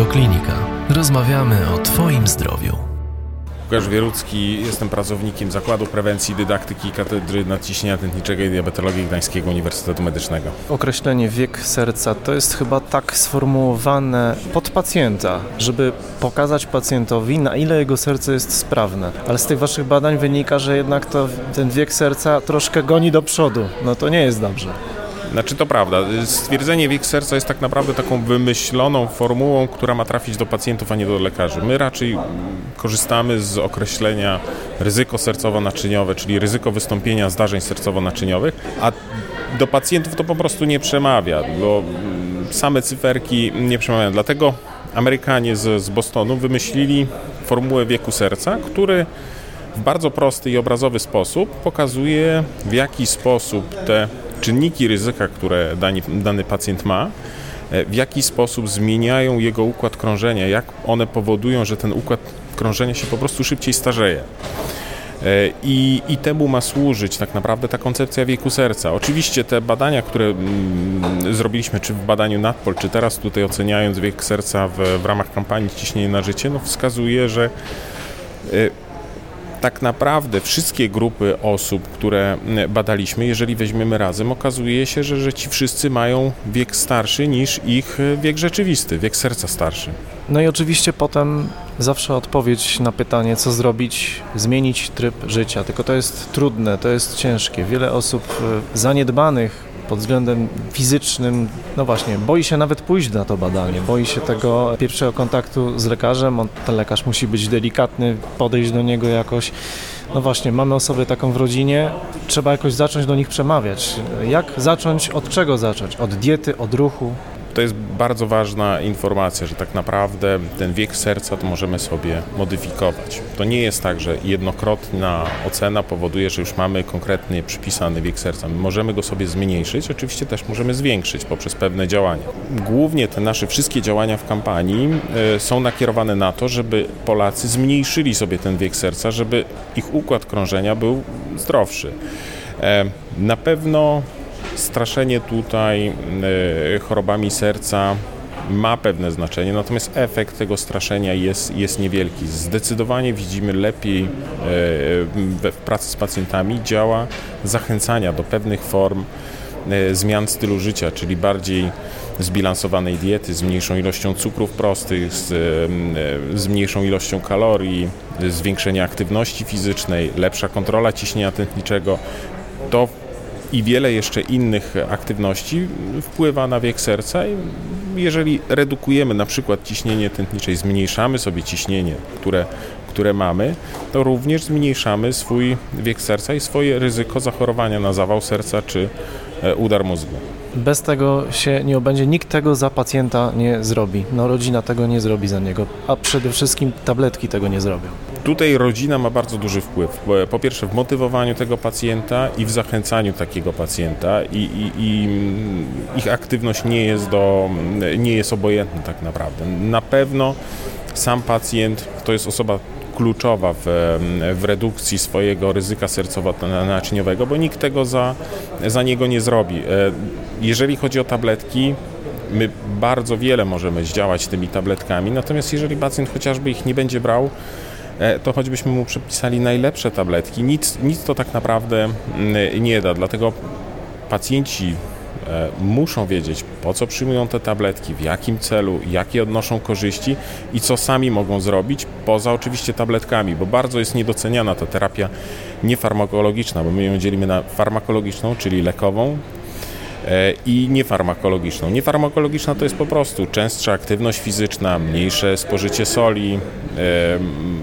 Radioklinika. Rozmawiamy o Twoim zdrowiu. Łukasz Wierucki, jestem pracownikiem Zakładu Prewencji Dydaktyki Katedry Nadciśnienia Tętniczego i Diabetologii Gdańskiego Uniwersytetu Medycznego. Określenie wiek serca to jest chyba tak sformułowane pod pacjenta, żeby pokazać pacjentowi, na ile jego serce jest sprawne. Ale z tych waszych badań wynika, że jednak to, ten wiek serca troszkę goni do przodu. No to nie jest dobrze. Znaczy to prawda. Stwierdzenie wiek serca jest tak naprawdę taką wymyśloną formułą, która ma trafić do pacjentów, a nie do lekarzy. My raczej korzystamy z określenia ryzyko sercowo-naczyniowe, czyli ryzyko wystąpienia zdarzeń sercowo-naczyniowych, a do pacjentów to po prostu nie przemawia, bo same cyferki nie przemawiają. Dlatego Amerykanie z, z Bostonu wymyślili formułę wieku serca, który w bardzo prosty i obrazowy sposób pokazuje, w jaki sposób te czynniki ryzyka, które dani, dany pacjent ma, e, w jaki sposób zmieniają jego układ krążenia, jak one powodują, że ten układ krążenia się po prostu szybciej starzeje. E, I, I temu ma służyć tak naprawdę ta koncepcja wieku serca. Oczywiście te badania, które mm, zrobiliśmy, czy w badaniu NATPOL, czy teraz tutaj oceniając wiek serca w, w ramach kampanii Ciśnienie na życie, no wskazuje, że y, tak naprawdę wszystkie grupy osób, które badaliśmy, jeżeli weźmiemy razem, okazuje się, że, że ci wszyscy mają wiek starszy niż ich wiek rzeczywisty, wiek serca starszy. No i oczywiście potem zawsze odpowiedź na pytanie, co zrobić, zmienić tryb życia. Tylko to jest trudne, to jest ciężkie. Wiele osób e, zaniedbanych pod względem fizycznym, no właśnie, boi się nawet pójść na to badanie, boi się tego pierwszego kontaktu z lekarzem, on, ten lekarz musi być delikatny, podejść do niego jakoś. No właśnie, mamy osobę taką w rodzinie, trzeba jakoś zacząć do nich przemawiać. Jak zacząć, od czego zacząć? Od diety, od ruchu? To jest bardzo ważna informacja, że tak naprawdę ten wiek serca to możemy sobie modyfikować. To nie jest tak, że jednokrotna ocena powoduje, że już mamy konkretnie przypisany wiek serca. My możemy go sobie zmniejszyć, oczywiście też możemy zwiększyć poprzez pewne działania. Głównie te nasze wszystkie działania w kampanii e, są nakierowane na to, żeby Polacy zmniejszyli sobie ten wiek serca, żeby ich układ krążenia był zdrowszy. E, na pewno straszenie tutaj e, chorobami serca ma pewne znaczenie, natomiast efekt tego straszenia jest, jest niewielki. Zdecydowanie widzimy lepiej e, w pracy z pacjentami działa zachęcania do pewnych form e, zmian stylu życia, czyli bardziej zbilansowanej diety, z mniejszą ilością cukrów prostych, z, z mniejszą ilością kalorii, zwiększenia aktywności fizycznej, lepsza kontrola ciśnienia tętniczego. To i wiele jeszcze innych aktywności wpływa na wiek serca. I jeżeli redukujemy na przykład ciśnienie tętnicze i zmniejszamy sobie ciśnienie, które, które mamy, to również zmniejszamy swój wiek serca i swoje ryzyko zachorowania na zawał serca czy e, udar mózgu. Bez tego się nie obędzie, nikt tego za pacjenta nie zrobi. No rodzina tego nie zrobi za niego, a przede wszystkim tabletki tego nie zrobią. Tutaj rodzina ma bardzo duży wpływ. Po pierwsze w motywowaniu tego pacjenta i w zachęcaniu takiego pacjenta i, i, i ich aktywność nie jest, do, nie jest obojętna tak naprawdę. Na pewno sam pacjent to jest osoba kluczowa w, w redukcji swojego ryzyka sercowo-naczyniowego, bo nikt tego za, za niego nie zrobi. E, jeżeli chodzi o tabletki, my bardzo wiele możemy zdziałać tymi tabletkami, natomiast jeżeli pacjent chociażby ich nie będzie brał, to choćbyśmy mu przepisali najlepsze tabletki, nic, nic to tak naprawdę mm, nie da. Dlatego pacjenci E, muszą wiedzieć, po co przyjmują te tabletki, w jakim celu, jakie odnoszą korzyści i co sami mogą zrobić, poza oczywiście tabletkami, bo bardzo jest niedoceniana ta terapia niefarmakologiczna, bo my ją dzielimy na farmakologiczną, czyli lekową, e, i niefarmakologiczną. Niefarmakologiczna to jest po prostu częstsza aktywność fizyczna, mniejsze spożycie soli,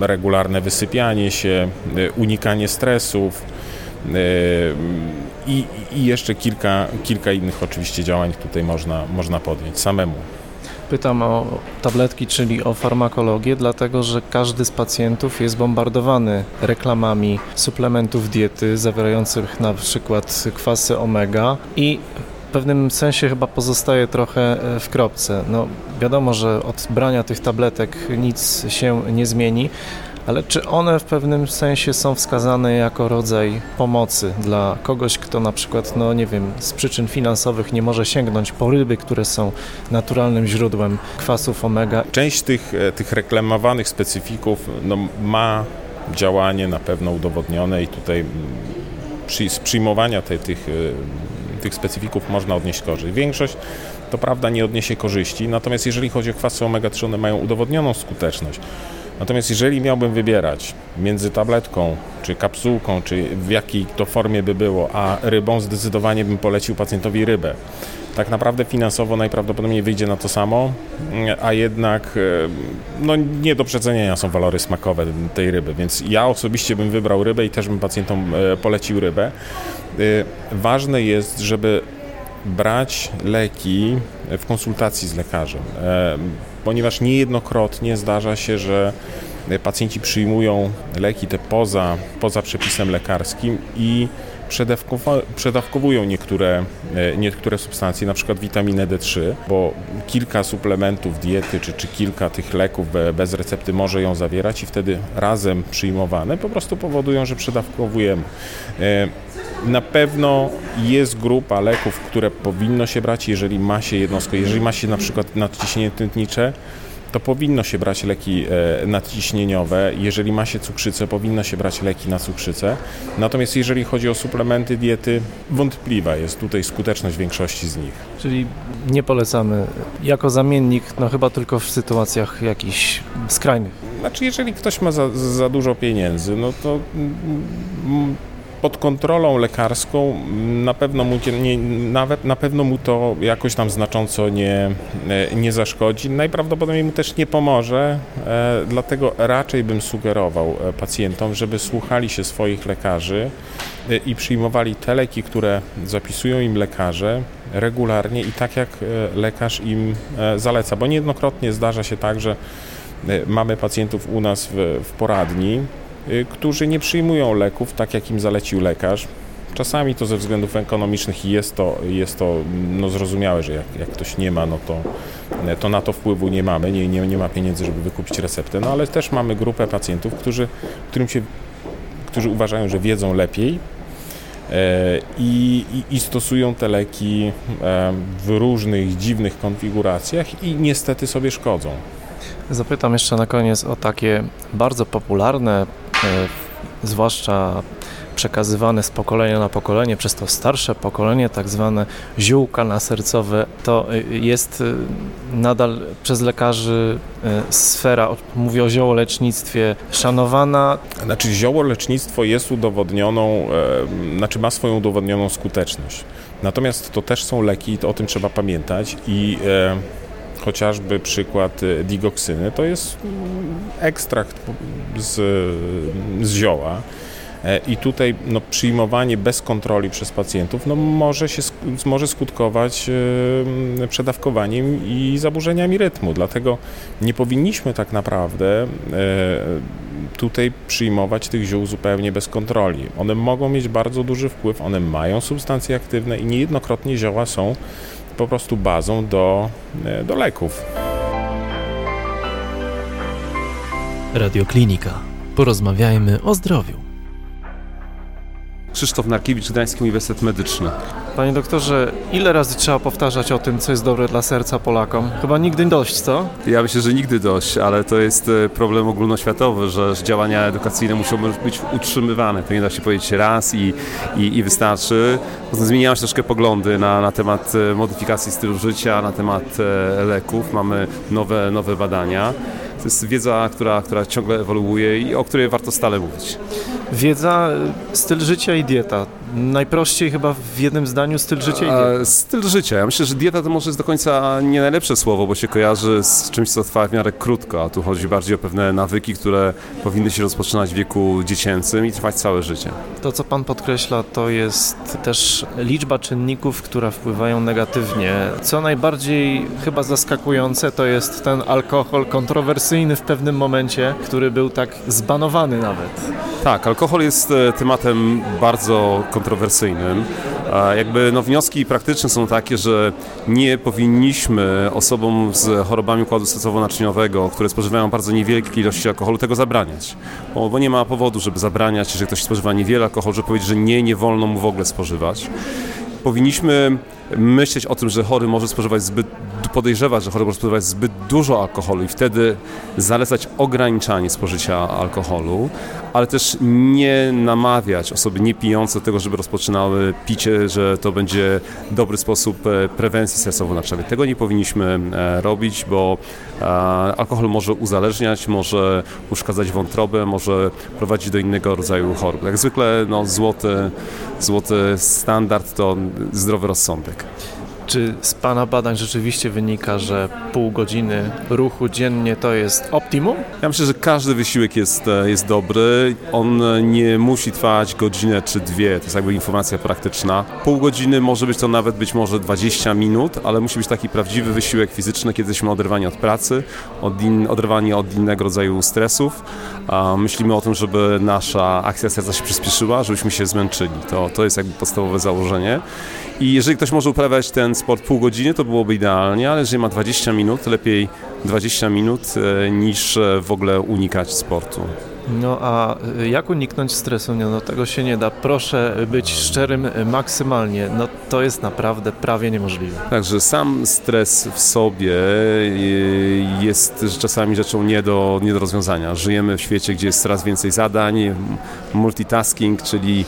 e, regularne wysypianie się, unikanie stresów, i, i jeszcze kilka, kilka innych oczywiście działań tutaj można, można podjąć samemu. Pytam o tabletki, czyli o farmakologię, dlatego że każdy z pacjentów jest bombardowany reklamami suplementów diety zawierających na przykład kwasy omega i w pewnym sensie chyba pozostaje trochę e, w kropce. No, wiadomo, że od brania tych tabletek nic się nie zmieni, ale czy one w pewnym sensie są wskazane jako rodzaj pomocy dla kogoś, kto na przykład, no nie wiem, z przyczyn finansowych nie może sięgnąć po ryby, które są naturalnym źródłem kwasów omega? Część tych, e, tych reklamowanych specyfików no, ma działanie na pewno udowodnione i tutaj mm, przy, z przyjmowania te, tych, e, tych specyfików można odnieść korzyść. Większość to prawda nie odniesie korzyści, natomiast jeżeli chodzi o kwasy omega-3, one mają udowodnioną skuteczność. Natomiast jeżeli miałbym wybierać między tabletką, czy kapsułką, czy w jakiej to formie by było, a rybą, zdecydowanie bym polecił pacjentowi rybę. Tak naprawdę finansowo najprawdopodobniej wyjdzie na to samo, a jednak e, no, nie do przecenienia są walory smakowe tej ryby, więc ja osobiście bym wybrał rybę i też bym pacjentom e, polecił rybę. E, ważne jest, żeby brać leki w konsultacji z lekarzem, ponieważ niejednokrotnie zdarza się, że pacjenci leki te poza, poza przepisem lekarskim i przedawkowują niektóre, e, niektóre substancje, na przykład witaminę D3, bo kilka suplementów diety czy, czy kilka tych leków bez recepty może ją zawierać i wtedy razem przyjmowane po prostu powodują, że przedawkowujemy. E, na pewno jest grupa leków, które powinno się brać, jeżeli ma się jednostkę, jeżeli ma się na przykład nadciśnienie tętnicze, to powinno się brać leki e, nadciśnieniowe. Jeżeli ma się cukrzycę, powinno się brać leki na cukrzycę. Natomiast jeżeli chodzi o suplementy diety, wątpliwa jest tutaj skuteczność większości z nich. Czyli nie polecamy jako zamiennik, no chyba tylko w sytuacjach jakichś skrajnych. Znaczy, jeżeli ktoś ma za, za dużo pieniędzy, no to pod kontrolą lekarską na pewno mu, nie, nawet na pewno mu to jakoś tam znacząco nie, e, nie zaszkodzi. Najprawdopodobniej mu też nie pomoże, e, dlatego raczej bym sugerował e, pacjentom, żeby słuchali się swoich lekarzy i przyjmowali te leki, które zapisują im lekarze regularnie i tak jak lekarz im zaleca, bo niejednokrotnie zdarza się tak, że mamy pacjentów u nas w, w poradni, którzy nie przyjmują leków tak, jak im zalecił lekarz. Czasami to ze względów ekonomicznych jest to, jest to no zrozumiałe, że jak, jak ktoś nie ma, no to, to na to wpływu nie mamy, nie, nie, nie ma pieniędzy, żeby wykupić receptę. No ale też mamy grupę pacjentów, którzy, którym się, którzy uważają, że wiedzą lepiej e, i, i, stosują te leki e, w różnych dziwnych konfiguracjach i niestety sobie szkodzą. Zapytam jeszcze na koniec o takie bardzo popularne E, zwłaszcza przekazywane z pokolenia na pokolenie przez to starsze pokolenie, tak zwane ziółka nasercowe, to e, jest e, nadal przez lekarzy sfera, mówię o ziołolecznictwie, szanowana. Znaczy ziołolecznictwo jest udowodnioną, znaczy ma swoją udowodnioną skuteczność. Natomiast to też są leki, to o tym trzeba pamiętać i chociażby przykład y, digoksyny, to jest mm, ekstrakt z, z zioła. E, I tutaj no, przyjmowanie bez kontroli przez pacjentów no, może, się, może skutkować przedawkowaniem i zaburzeniami rytmu. Dlatego nie powinniśmy tak naprawdę e, tutaj przyjmować tych ziół zupełnie bez kontroli. One mogą mieć bardzo duży wpływ, one mają substancje aktywne i niejednokrotnie zioła są po prostu bazą do, e, do leków. Radioklinika. Porozmawiajmy o zdrowiu. Krzysztof Narkiewicz, Gdański Uniwersytet Medyczny. Panie doktorze, ile razy trzeba powtarzać o tym, co jest dobre dla serca Polakom? Chyba nigdy dość, co? Ja myślę, że nigdy dość, ale to jest e, problem ogólnoświatowy, że działania edukacyjne muszą być utrzymywane. To nie da się powiedzieć raz i, i, i wystarczy. Zmieniają się troszkę poglądy na, na temat e, modyfikacji stylu życia, na temat e, leków. Mamy nowe, nowe badania. To jest wiedza, która, która ciągle ewoluuje i o której warto stale mówić. Wiedza, styl życia i dieta. Najprościej chyba w jednym zdaniu styl życia i dieta. Styl życia. Ja myślę, że dieta to może jest do końca nie najlepsze słowo, bo się kojarzy z czymś, co trwa w miarę krótko, a tu chodzi bardziej o pewne nawyki, które powinny się rozpoczynać w wieku dziecięcym i trwać całe życie. To, co Pan podkreśla, to jest też liczba czynników, które wpływają negatywnie. Co najbardziej chyba zaskakujące, to jest ten alkohol kontrowersyjny w pewnym momencie, który był tak zbanowany nawet. Tak, alkohol jest e, tematem bardzo kontrowersyjnym kontrowersyjnym. Jakby no, wnioski praktyczne są takie, że nie powinniśmy osobom z chorobami układu sercowo-naczyniowego, które spożywają bardzo niewielkie ilości alkoholu, tego zabraniać. Bo, bo nie ma powodu, żeby zabraniać, jeżeli ktoś spożywa niewiele alkoholu, żeby powiedzieć, że nie, nie wolno mu w ogóle spożywać powinniśmy myśleć o tym, że chory może spożywać zbyt, podejrzewać, że chory może spożywać zbyt dużo alkoholu i wtedy zalecać ograniczanie spożycia alkoholu, ale też nie namawiać osoby niepijące do tego, żeby rozpoczynały picie, że to będzie dobry sposób e, prewencji sercowo-naczyniowej. Tego nie powinniśmy e, robić, bo e, alkohol może uzależniać, może uszkadzać wątrobę, może prowadzić do innego rodzaju chorób. Jak zwykle no, złoty, złoty standard to zdrowy rozsądek. America. Czy z Pana badań rzeczywiście wynika, że pół godziny ruchu dziennie to jest optimum? Ja myślę, że każdy wysiłek jest, e, jest dobry. On nie musi trwać godzinę czy dwie. To jest jakby informacja praktyczna. Pół godziny może być to nawet być może 20 minut, ale musi być taki prawdziwy wysiłek fizyczny, kiedy jesteśmy oderwani od pracy, od in, oderwani od innego rodzaju stresów. Myślimy o tym, żeby nasza akcja serca się przyspieszyła, żebyśmy się zmęczyli. To, to jest jakby podstawowe założenie. I jeżeli ktoś może uprawiać ten sport pół godziny, to byłoby idealnie, ale jeżeli ma 20 minut, lepiej 20 minut e, niż e, w ogóle unikać sportu. No a y, jak uniknąć stresu? No tego się nie da. Proszę być szczerym maksymalnie. No to jest naprawdę prawie niemożliwe. Także sam stres w sobie jest czasami rzeczą nie do, nie do rozwiązania. Żyjemy w świecie, gdzie jest coraz więcej zadań, multitasking, czyli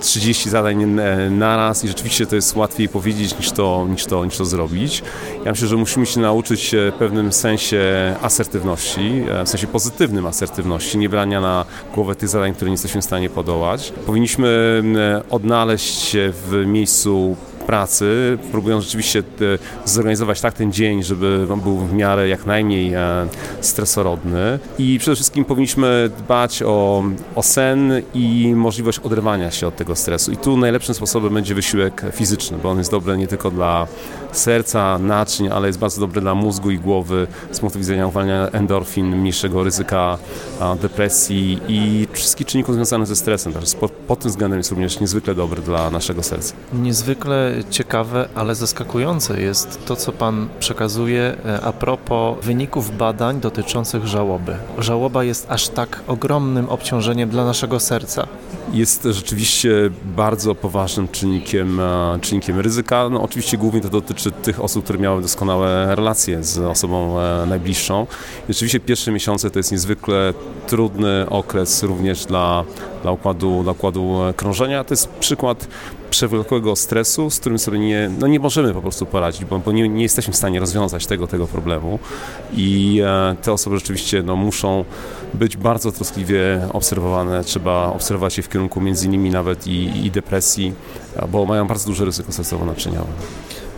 30 zadań naraz i rzeczywiście to jest łatwiej powiedzieć niż to, niż to, niż to zrobić. Ja myślę, że musimy się nauczyć w pewnym sensie asertywności, e, w sensie pozytywnym asertywności, nie brania na głowę tych zadań, które nie jesteśmy w stanie podołać. Powinniśmy odnaleźć się w miejscu pracy, próbując rzeczywiście e, zorganizować tak ten dzień, żeby on był w miarę jak najmniej e, stresorodny. I przede wszystkim powinniśmy dbać o, o sen i możliwość oderwania się od tego stresu. I tu najlepszym sposobem będzie wysiłek fizyczny, bo on jest dobry nie tylko dla serca, naczyń, ale jest bardzo dobry dla mózgu i głowy z punktu widzenia uwalniania endorfin, mniejszego ryzyka depresji i wszystkich czynników związanych ze stresem. Także pod tym względem jest również niezwykle dobry dla naszego serca. Niezwykle ciekawe, ale zaskakujące jest to, co Pan przekazuje e, a propos wyników badań dotyczących żałoby. Żałoba jest aż tak ogromnym obciążeniem dla naszego serca. Jest rzeczywiście bardzo poważnym czynnikiem, e, czynnikiem ryzyka. No, oczywiście głównie to dotyczy tych osób, które miały doskonałe relacje z osobą e, najbliższą. Rzeczywiście pierwsze miesiące to jest niezwykle trudny okres również dla, dla, układu, dla układu krążenia. To jest przykład przewlekłego stresu, z którym sobie nie, no nie możemy po prostu poradzić, bo, bo nie, nie, jesteśmy w stanie rozwiązać tego, tego problemu. I e, te osoby rzeczywiście no, muszą być bardzo troskliwie obserwowane, trzeba obserwować je w kierunku między innymi nawet i, i depresji, bo mają bardzo duże ryzyko sercowo-naczyniowe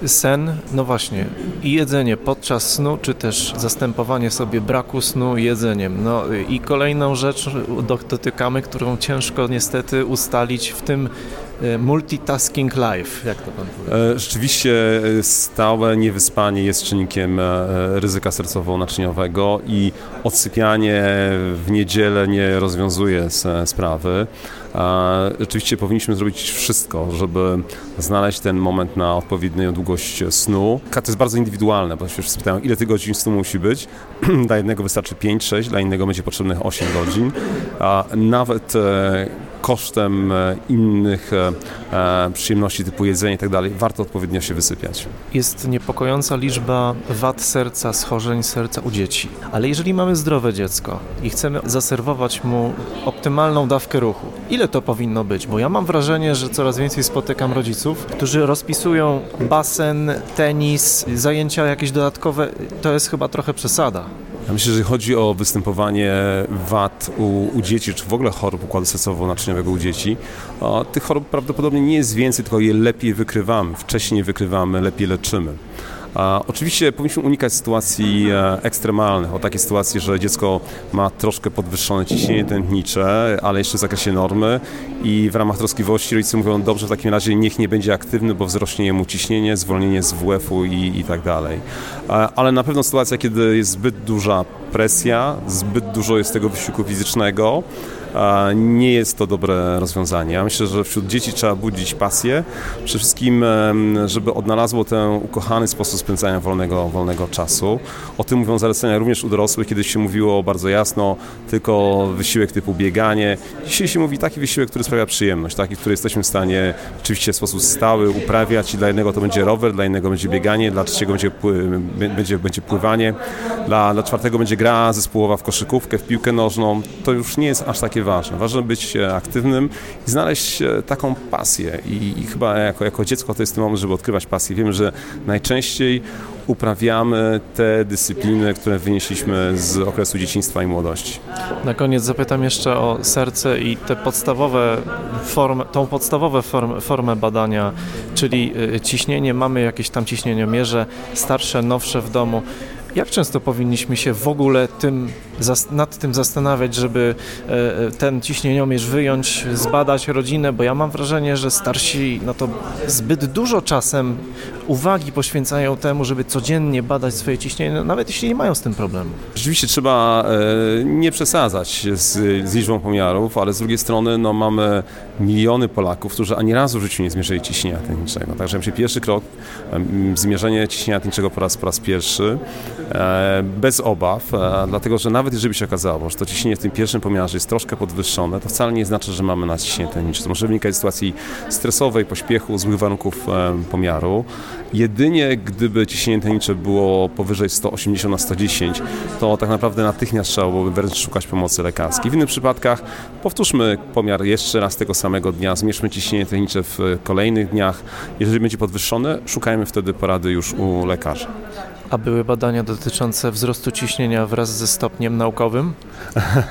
sen, no właśnie, i jedzenie podczas snu, czy też zastępowanie sobie braku snu jedzeniem. No i kolejną rzecz dotykamy, którą ciężko niestety ustalić w tym multitasking life, jak to pan powie? E, rzeczywiście e, stałe niewyspanie jest czynnikiem ryzyka sercowo-naczyniowego i odsypianie w niedzielę nie rozwiązuje sprawy. Rzeczywiście powinniśmy zrobić wszystko, żeby znaleźć ten moment na odpowiednią długość snu. To jest bardzo indywidualne, bo się wszyscy pytają, ile tych godzin snu musi być. Dla jednego wystarczy 5-6, dla innego będzie potrzebnych 8 godzin. Nawet e, kosztem e, innych e, przyjemności typu jedzenie i tak dalej, warto odpowiednio się wysypiać. Jest niepokojąca liczba wad serca, schorzeń serca u dzieci, ale jeżeli mamy zdrowe dziecko i chcemy zaserwować mu optymalną dawkę ruchu, ile to powinno być? Bo ja mam wrażenie, że coraz więcej spotykam rodziców, którzy rozpisują basen, tenis, zajęcia jakieś dodatkowe. To jest chyba trochę przesada. Ja myślę, że chodzi o występowanie wad u, u dzieci, czy w ogóle chorób układu sercowo-naczyniowego u dzieci. A tych chorób prawdopodobnie nie jest więcej, tylko je lepiej wykrywamy, wcześniej wykrywamy, lepiej leczymy. Oczywiście powinniśmy unikać sytuacji e, ekstremalnych, o takie sytuacje, że dziecko ma troszkę podwyższone ciśnienie tętnicze, ale jeszcze w zakresie normy i w ramach troskliwości rodzice mówią, dobrze, w takim razie niech nie będzie aktywny, bo wzrośnie mu ciśnienie, zwolnienie z WF-u i, i tak dalej. Ale na pewno sytuacja, kiedy jest zbyt duża presja, zbyt dużo jest tego wysiłku fizycznego, nie jest to dobre rozwiązanie. Ja myślę, że wśród dzieci trzeba budzić pasję, przede wszystkim, żeby odnalazło ten ukochany sposób spędzania wolnego, wolnego czasu. O tym mówią zalecenia również u dorosłych. Kiedyś się mówiło bardzo jasno, tylko wysiłek typu bieganie. Dzisiaj się mówi taki wysiłek, który sprawia przyjemność, taki, który jesteśmy w stanie oczywiście w sposób stały uprawiać i dla jednego to będzie rower, dla innego będzie bieganie, dla trzeciego będzie, będzie, będzie pływanie, dla, dla czwartego będzie gra zespołowa w koszykówkę, w piłkę nożną. To już nie jest aż takie ważne. Ważne być e, aktywnym i znaleźć e, taką pasję i, i chyba jako, jako dziecko to jest ten moment, żeby odkrywać pasję. Wiemy, że najczęściej uprawiamy te dyscypliny, które wynieśliśmy z okresu dzieciństwa i młodości. Na koniec zapytam jeszcze o serce i te podstawowe formy, tą podstawową form, formę badania, czyli y, ciśnienie, mamy jakieś tam ciśnieniomierze, starsze, nowsze w domu. Jak często powinniśmy się w ogóle tym, nad tym zastanawiać, żeby e, e, ten ciśnieniomierz wyjąć, zbadać rodzinę, bo ja mam wrażenie, że starsi no to zbyt dużo czasem uwagi poświęcają temu, żeby codziennie badać swoje ciśnienie, no nawet jeśli nie mają z tym problemu. Rzeczywiście trzeba e, nie przesadzać z, z liczbą pomiarów, ale z drugiej strony no, mamy miliony Polaków, którzy ani razu w życiu nie zmierzyli ciśnienia tętniczego. Także myślę, pierwszy krok, zmierzenie ciśnienia tętniczego po raz, po raz pierwszy, bez obaw, dlatego że nawet jeżeli by się okazało, że to ciśnienie w tym pierwszym pomiarze jest troszkę podwyższone, to wcale nie znaczy, że mamy nadciśnienie tętnicze. To może wynikać z sytuacji stresowej, pośpiechu, złych warunków e, pomiaru. Jedynie gdyby ciśnienie tętnicze było powyżej 180 na 110, to tak naprawdę natychmiast trzeba byłoby wręcz szukać pomocy lekarskiej. W innych przypadkach powtórzmy pomiar jeszcze raz tego samego dnia, zmierzmy ciśnienie tętnicze w kolejnych dniach. Jeżeli będzie podwyższone, szukajmy wtedy porady już u lekarza. A były badania dotyczące wzrostu ciśnienia wraz ze stopniem naukowym?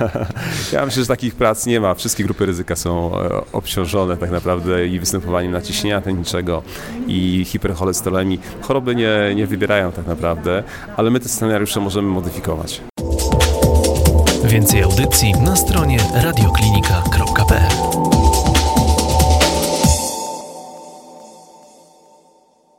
ja myślę, że takich prac nie ma. Wszystkie grupy ryzyka są e, obciążone tak naprawdę i występowaniem naciśnienia tętniczego i hipercholesterolemii. Choroby nie, nie wybierają tak naprawdę, ale my te scenariusze możemy modyfikować. Więcej audycji na stronie radioklinika.pl